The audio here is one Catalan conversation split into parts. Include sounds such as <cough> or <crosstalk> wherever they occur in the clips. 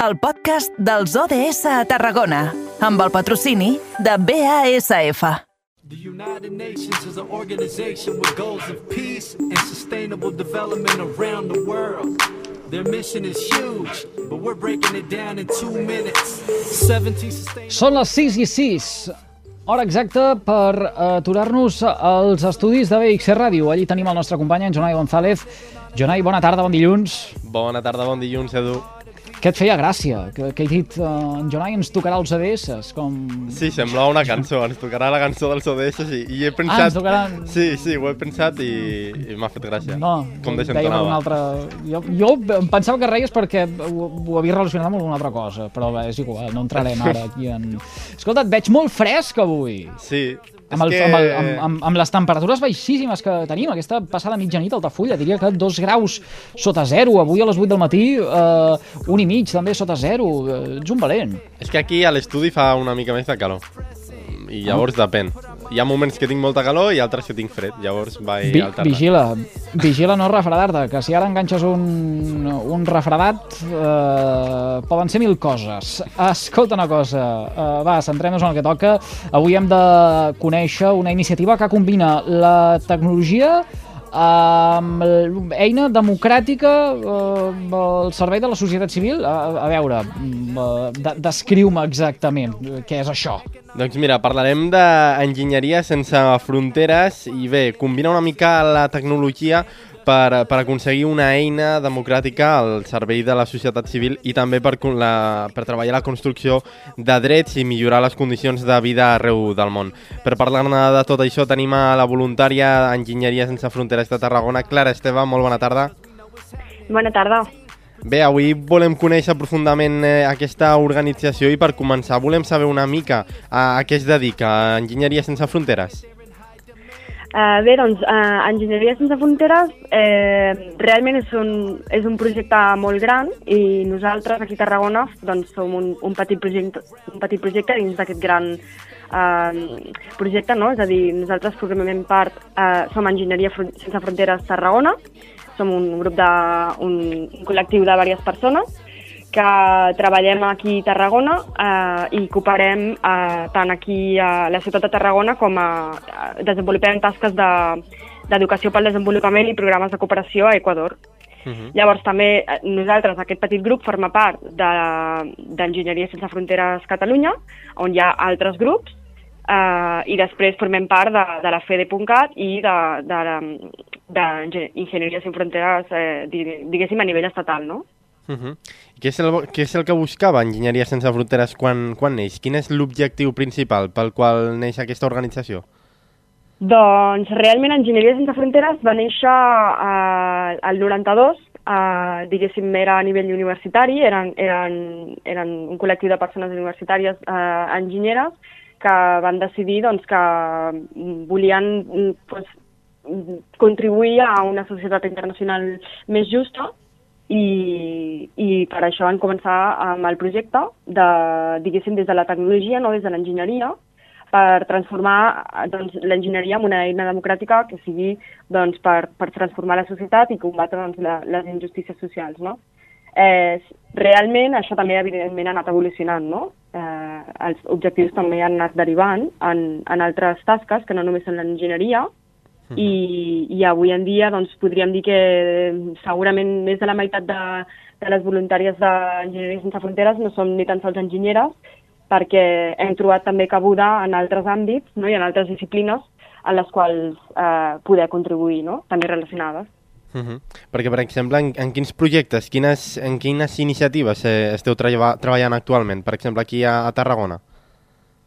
el podcast dels ODS a Tarragona, amb el patrocini de BASF. The United Nations is an organization with goals of peace and sustainable development around the world. Their mission is huge, but we're breaking it down in two minutes. 17 sustainable... Són les 6 i 6, hora exacta per aturar-nos als estudis de BXC Ràdio. Allí tenim el nostre company, en Jonai González. Jonai, bona tarda, bon dilluns. Bona tarda, bon dilluns, Edu. Què et feia gràcia? Que, que he dit, uh, en Jonai ens tocarà els ADS, com... Sí, semblava una cançó, ens tocarà la cançó dels ODS i, i he pensat... Ah, ens tocaran... Sí, sí, ho he pensat i, i m'ha fet gràcia. No, Com deia per una desentonava. altra... Jo, jo em pensava que reies perquè ho, ho havia relacionat amb alguna altra cosa, però bé, és igual, no entrarem ara aquí en... Escolta, et veig molt fresc avui. Sí, Amb, el, és amb, el, que... amb, amb, amb les temperatures baixíssimes que tenim, aquesta passada mitjanit a Altafulla, diria que dos graus sota zero, avui a les 8 del matí, eh, un i mig també sota zero, eh, ets un valent. És que aquí a l'estudi fa una mica més de calor. I llavors depèn. Hi ha moments que tinc molta calor i altres que tinc fred. Llavors vaig Vi, alternant. vigila, vigila no refredar-te, que si ara enganxes un, un refredat, eh, poden ser mil coses. Escolta una cosa, eh, va, centrem-nos en el que toca. Avui hem de conèixer una iniciativa que combina la tecnologia amb eina democràtica eh, al servei de la societat civil. A, a veure, mm, eh, de, descriu-me exactament eh, què és això. Doncs mira, parlarem d'enginyeria sense fronteres i bé, combina una mica la tecnologia per, per aconseguir una eina democràtica al servei de la societat civil i també per, la, per treballar la construcció de drets i millorar les condicions de vida arreu del món. Per parlar-ne de tot això tenim a la voluntària d'Enginyeria Sense Fronteres de Tarragona, Clara Esteve, molt bona tarda. Bona tarda. Bé, avui volem conèixer profundament eh, aquesta organització i per començar volem saber una mica a, a què es dedica Enginyeria Sense Fronteres. Uh, bé, doncs, uh, Enginyeria Sense Fronteres eh, realment és un, és un projecte molt gran i nosaltres aquí a Tarragona doncs, som un, un, petit projecte, un petit projecte dins d'aquest gran uh, projecte, no? és a dir, nosaltres formem part, uh, som Enginyeria Fron Sense Fronteres Tarragona, som un grup de, un, un col·lectiu de diverses persones que treballem aquí a Tarragona eh, i cooperem eh, tant aquí a la ciutat de Tarragona com a, a desenvolupem tasques de- d'educació pel desenvolupament i programes de cooperació a Equador. Uh -huh. Llavors també eh, nosaltres, aquest petit grup, forma part de- d'Enginyeria Sense Fronteres Catalunya, on hi ha altres grups, eh, i després formem part de, de la FEDE.cat i de, de, de, d'Enginyeria Sense Fronteres, eh, di- diguéssim, a nivell estatal, no? Uh -huh. què, és el, què és el que buscava Enginyeria Sense Fronteres quan, quan neix? Quin és l'objectiu principal pel qual neix aquesta organització? Doncs realment Enginyeria Sense Fronteres va néixer eh, al 92, eh, diguéssim era a nivell universitari, eren, eren, eren un col·lectiu de persones universitàries eh, enginyeres que van decidir doncs, que volien mm, pues, mm, contribuir a una societat internacional més justa i, i per això van començar amb el projecte, de, diguéssim, des de la tecnologia, no des de l'enginyeria, per transformar doncs, l'enginyeria en una eina democràtica que sigui doncs, per, per transformar la societat i combatre doncs, la, les injustícies socials. No? Eh, realment això també evidentment ha anat evolucionant, no? Eh, els objectius també han anat derivant en, en altres tasques que no només són l'enginyeria, i, i avui en dia doncs, podríem dir que segurament més de la meitat de, de les voluntàries d'Enginyeria Sense Fronteres no són ni tan sols enginyeres, perquè hem trobat també cabuda en altres àmbits no? i en altres disciplines en les quals eh, poder contribuir, no? també relacionades. Uh -huh. Perquè, per exemple, en, en quins projectes, quines, en quines iniciatives eh, esteu treba, treballant actualment? Per exemple, aquí a, a Tarragona.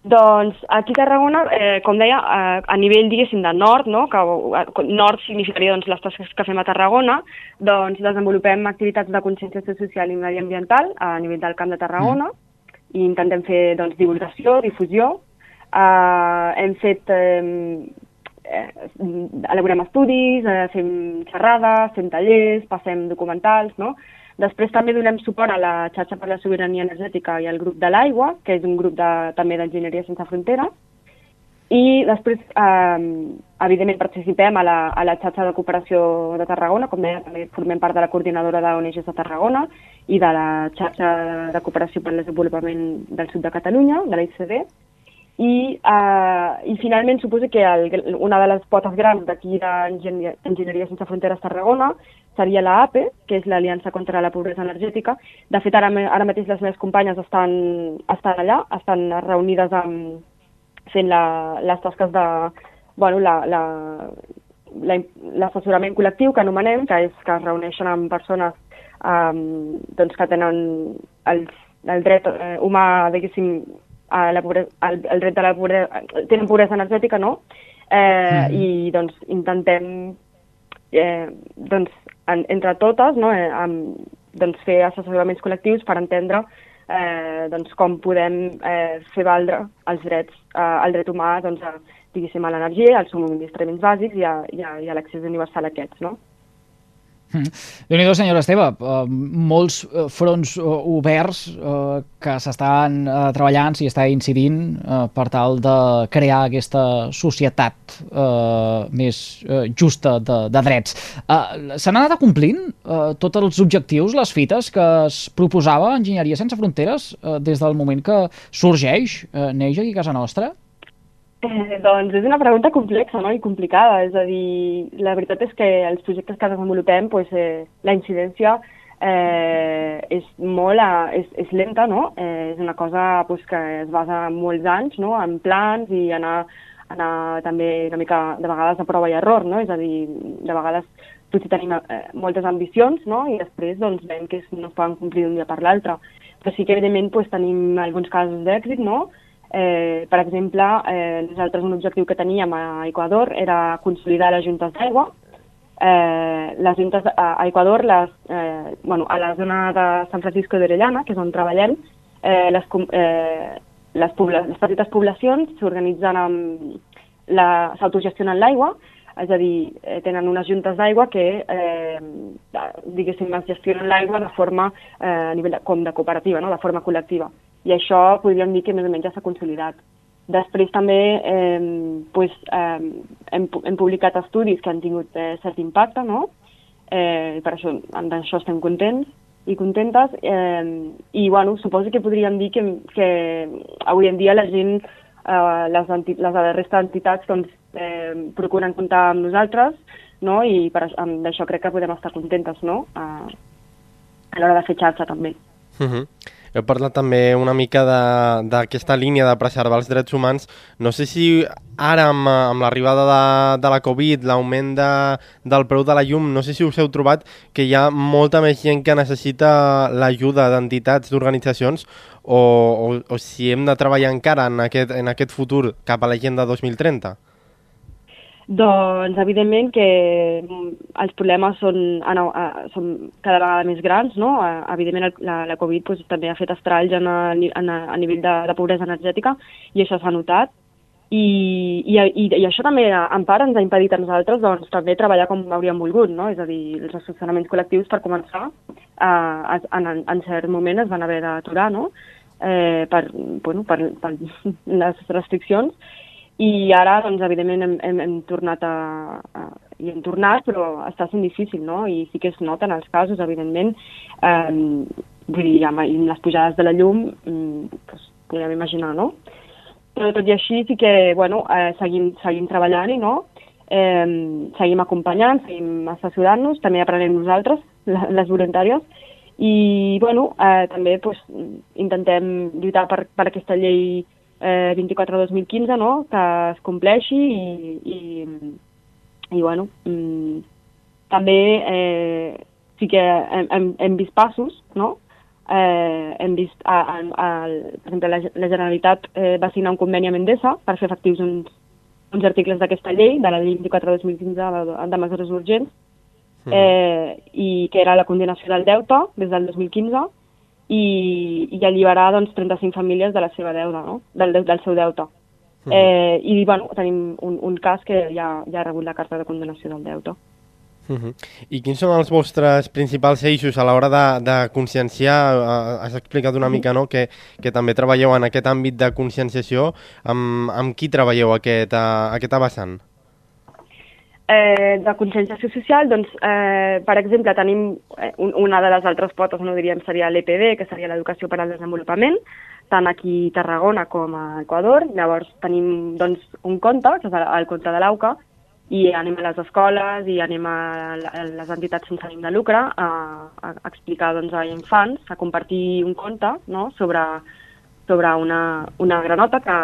Doncs aquí a Tarragona, eh, com deia, eh, a nivell, diguéssim, de nord, no? que eh, nord significaria doncs, les tasques que fem a Tarragona, doncs desenvolupem activitats de conscienciació social i mediambiental a nivell del Camp de Tarragona mm. i intentem fer doncs, divulgació, difusió. Eh, hem fet, eh, eh, elaborem estudis, eh, fem xerrades, fem tallers, passem documentals, no? Després també donem suport a la xarxa per la sobirania energètica i al grup de l'aigua, que és un grup de, també d'enginyeria sense fronteres. I després, eh, evidentment, participem a la, a la xarxa de cooperació de Tarragona, com deia, també formem part de la coordinadora d'ONGs de Tarragona, i de la xarxa de cooperació per al desenvolupament del sud de Catalunya, de la ICD, i, eh, i finalment suposo que el, una de les potes grans d'aquí d'Enginyeria Sense Fronteres Tarragona seria la APE, que és l'Aliança contra la Pobresa Energètica. De fet, ara, ara mateix les meves companyes estan, estan allà, estan reunides amb, fent la, les tasques de, bueno, la, la, l'assessorament col·lectiu que anomenem, que és que es reuneixen amb persones um, doncs que tenen el, el dret eh, humà, diguéssim, a la pobresa, el, el dret de la pobresa, tenen pobresa energètica, no? Eh, mm. I doncs intentem eh, doncs, en, entre totes no? eh, amb, doncs, fer assessoraments col·lectius per entendre eh, doncs, com podem eh, fer valdre els drets, eh, el dret humà doncs, a, diguéssim, a l'energia, als subministraments bàsics i a, i a, i a l'accés universal a aquests, no? Mm. Déu-n'hi-do, senyora Esteve, uh, molts uh, fronts uh, oberts uh, que s'estan uh, treballant, s'hi està incidint uh, per tal de crear aquesta societat uh, més uh, justa de, de drets. Uh, S'han anat acomplint uh, tots els objectius, les fites que es proposava Enginyeria Sense Fronteres uh, des del moment que sorgeix, uh, neix aquí a casa nostra? Eh, doncs és una pregunta complexa no? i complicada. És a dir, la veritat és que els projectes que desenvolupem, pues, eh, la incidència eh, és molt a, és, és lenta, no? Eh, és una cosa pues, que es basa en molts anys, no? en plans i anar, anar també una mica de vegades a prova i error, no? És a dir, de vegades potser tenim eh, moltes ambicions no? i després doncs, veiem que no es poden complir d'un dia per l'altre. Però sí que evidentment pues, tenim alguns casos d'èxit, no? Eh, per exemple, eh, nosaltres un objectiu que teníem a Equador era consolidar les juntes d'aigua. Eh, les juntes a, Equador, les, eh, bueno, a la zona de San Francisco d'Orellana, que és on treballem, eh, les, eh, les, pobla, les petites poblacions s'organitzen amb s'autogestionen l'aigua, és a dir, eh, tenen unes juntes d'aigua que, eh, diguéssim, es gestionen l'aigua de forma, eh, a nivell de, com de cooperativa, no? de forma col·lectiva i això podríem dir que més o menys ja s'ha consolidat. Després també eh, pues, eh, hem, hem publicat estudis que han tingut eh, cert impacte, no? Eh, per això, amb això estem contents i contentes. Eh, I, bueno, suposo que podríem dir que, que avui en dia la gent, eh, les, les resta d'entitats, doncs, eh, procuren comptar amb nosaltres, no? I per això, amb això crec que podem estar contentes, no? A, a l'hora de fer xarxa, també. Uh -huh. Heu parlat també una mica d'aquesta línia de preservar els drets humans. No sé si ara, amb, amb l'arribada de, de la Covid, l'augment de, del preu de la llum, no sé si us heu trobat que hi ha molta més gent que necessita l'ajuda d'entitats, d'organitzacions, o, o, o si hem de treballar encara en aquest, en aquest futur cap a l'agenda 2030? Doncs, evidentment que mm, els problemes són, són cada vegada més grans, no? Evidentment la, la Covid pues, també ha fet estralls en a, en a, a nivell de, de pobresa energètica i això s'ha notat. I, i, i, I això també, en part, ens ha impedit a nosaltres doncs, també treballar com hauríem volgut, no? És a dir, els assessoraments col·lectius, per començar, eh, en, en cert moment es van haver d'aturar, no? Eh, per, bueno, per, per les restriccions i ara, doncs, evidentment, hem, hem, hem tornat a, a... i hem tornat, però està sent difícil, no? I sí que es noten els casos, evidentment. Eh, vull dir, amb, amb les pujades de la llum, doncs, podem imaginar, no? Però tot i així sí que, bueno, eh, seguim, seguim treballant-hi, no? Eh, seguim acompanyant, seguim assessorant-nos, també aprenem nosaltres, les voluntàries, i, bueno, eh, també pues, intentem lluitar per, per aquesta llei eh, 24-2015, no?, que es compleixi i, i, i bueno, mm, també eh, sí que hem, hem, hem vist passos, no?, eh, hem vist, a, a, a, per exemple, la, la Generalitat eh, va signar un conveni amb Endesa per fer efectius uns, uns articles d'aquesta llei, de la llei 24-2015 de, de mesures urgents, mm. eh, i que era la condenació del deute des del 2015, i, i alliberar doncs, 35 famílies de la seva deuda, no? del, del seu deute. Mm. Eh, I bueno, tenim un, un cas que ja, ja ha rebut la carta de condenació del deute. Uh -huh. I quins són els vostres principals eixos a l'hora de, de conscienciar? Uh, has explicat una mica no? que, que també treballeu en aquest àmbit de conscienciació. Amb, amb qui treballeu aquest, uh, aquest vessant? Eh, de conscienciació social, doncs, eh, per exemple, tenim eh, un, una de les altres potes, no diríem, seria l'EPD, que seria l'Educació per al Desenvolupament, tant aquí a Tarragona com a Equador. Llavors tenim doncs, un conte, que és el, el conte de l'AUCA, i anem a les escoles i anem a les entitats sense ànim de lucre a, a explicar doncs, a infants, a compartir un conte no? sobre, sobre una, una granota que,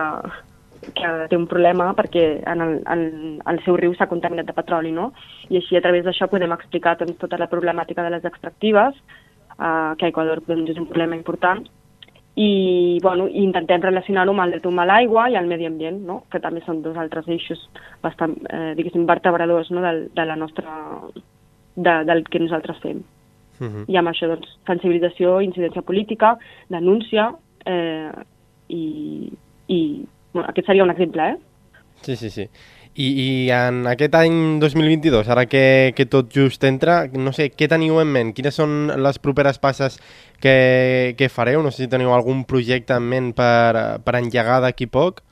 que té un problema perquè en el, en, el seu riu s'ha contaminat de petroli, no? I així a través d'això podem explicar doncs, tota la problemàtica de les extractives, eh, que a Equador doncs, és un problema important, i bueno, intentem relacionar-ho amb el dret humà a l'aigua i al medi ambient, no? que també són dos altres eixos bastant, eh, diguéssim, vertebradors no? del, de la nostra, de, del que nosaltres fem. Uh -huh. I amb això, doncs, sensibilització, incidència política, denúncia eh, i, i aquest seria un exemple, eh? Sí, sí, sí. I, I en aquest any 2022, ara que, que tot just entra, no sé, què teniu en ment? Quines són les properes passes que, que fareu? No sé si teniu algun projecte en ment per, per engegar d'aquí poc?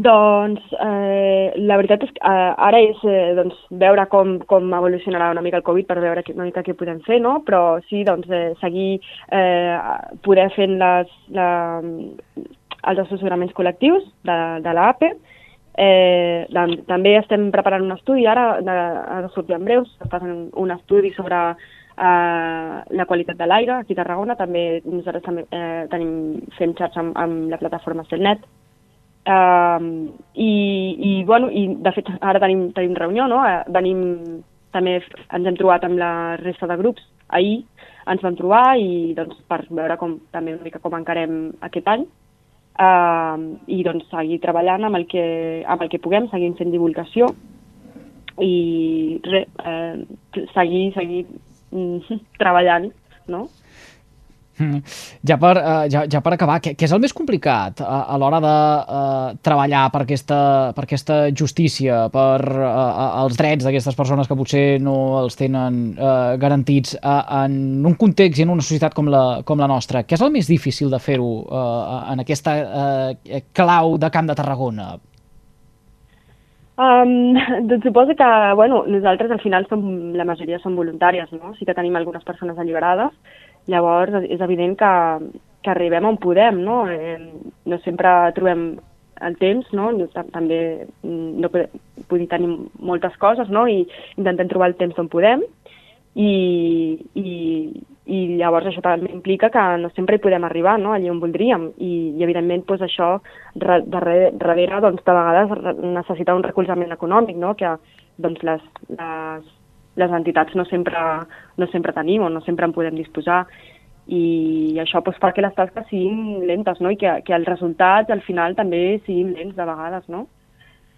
Doncs eh, la veritat és que eh, ara és eh, doncs, veure com, com evolucionarà una mica el Covid per veure una mica què podem fer, no? però sí, doncs, eh, seguir eh, poder fent les, la, els assessoraments col·lectius de, de l'APE. Eh, també estem preparant un estudi, ara ha de sortir en breus, està fent un estudi sobre eh, la qualitat de l'aire aquí a Tarragona, també nosaltres també eh, tenim, fem xarxa amb, amb la plataforma Celnet, eh, i, i, bueno, i de fet ara tenim, tenim reunió, no? Eh, venim, també ens hem trobat amb la resta de grups ahir, ens vam trobar i doncs, per veure com, també una mica com encarem aquest any eh, i doncs seguir treballant amb el que, amb el que puguem, seguir fent divulgació i re, eh, seguir, seguir mm, <laughs> treballant, no? Mm. Ja per, uh, ja, ja per acabar, què, què és el més complicat a, a l'hora de uh, treballar per aquesta, per aquesta justícia, per uh, els drets d'aquestes persones que potser no els tenen uh, garantits uh, en un context i en una societat com la, com la nostra? Què és el més difícil de fer-ho en aquesta uh, clau de Camp de Tarragona? Um, doncs suposo que, bueno, nosaltres al final som, la majoria són voluntàries, no? Sí que tenim algunes persones alliberades, Llavors, és evident que, que arribem on podem, no? Eh, no sempre trobem el temps, no? També no podem tenir moltes coses, no? I intentem trobar el temps on podem. I, i, i llavors això també implica que no sempre hi podem arribar no? allà on voldríem i, i evidentment doncs, això darrere, darrere doncs, de vegades necessita un recolzament econòmic no? que doncs, les, les, les entitats no sempre, no sempre tenim o no sempre en podem disposar i això doncs, fa que les tasques siguin lentes no? i que, que els resultats al final també siguin lents de vegades. No?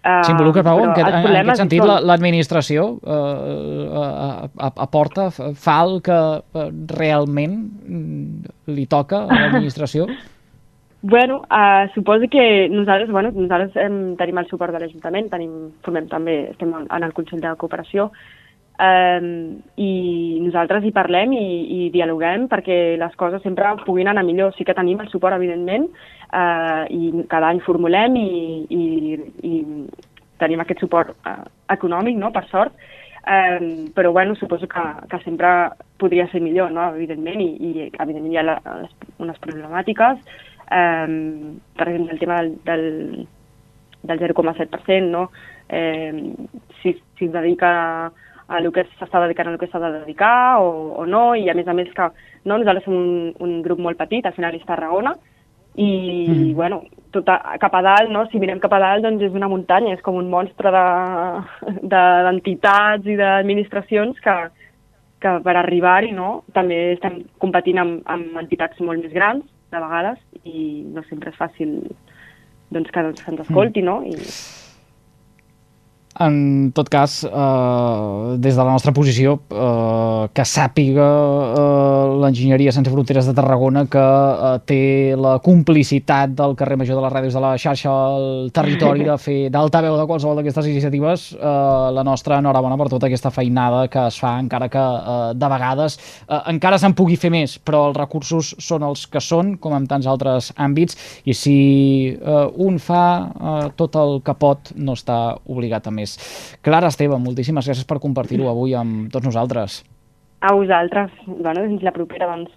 S'involucra, Pau, en, aquest, en aquest sentit l'administració uh, aporta, fa el que realment li toca a l'administració? <laughs> Bueno, uh, suposo que nosaltres, bueno, nosaltres hem, tenim el suport de l'Ajuntament, tenim, formem també, estem en el Consell de Cooperació, Um, i nosaltres hi parlem i, i dialoguem perquè les coses sempre puguin anar millor. Sí que tenim el suport, evidentment, uh, i cada any formulem i, i, i tenim aquest suport uh, econòmic, no?, per sort, um, però bueno, suposo que, que sempre podria ser millor, no?, evidentment, i, i evidentment hi ha la, les, unes problemàtiques, um, per exemple, el tema del, del, del 0,7%, no?, eh, si, si es dedica a el que s'està dedicant a el que s'ha de dedicar o, o no, i a més a més que no, nosaltres som un, un grup molt petit, al final és Tarragona, i, mm. bueno, tot a, cap a dalt, no? si mirem cap a dalt, doncs és una muntanya, és com un monstre d'entitats de, de, i d'administracions que, que per arribar-hi no? també estem competint amb, amb entitats molt més grans, de vegades, i no sempre és fàcil doncs, que, que ens escolti, mm. no? I, en tot cas, eh, des de la nostra posició, eh, que sàpiga eh, l'enginyeria sense fronteres de Tarragona que eh, té la complicitat del carrer Major de les Ràdios de la xarxa al territori de fer d'altaveu de qualsevol d'aquestes iniciatives, eh, la nostra enhorabona per tota aquesta feinada que es fa, encara que eh, de vegades eh, encara se'n pugui fer més, però els recursos són els que són, com en tants altres àmbits, i si eh, un fa eh, tot el que pot, no està obligat a més. Més. Clara Esteve, moltíssimes gràcies per compartir-ho avui amb tots nosaltres. A vosaltres. Bueno, fins la propera, doncs.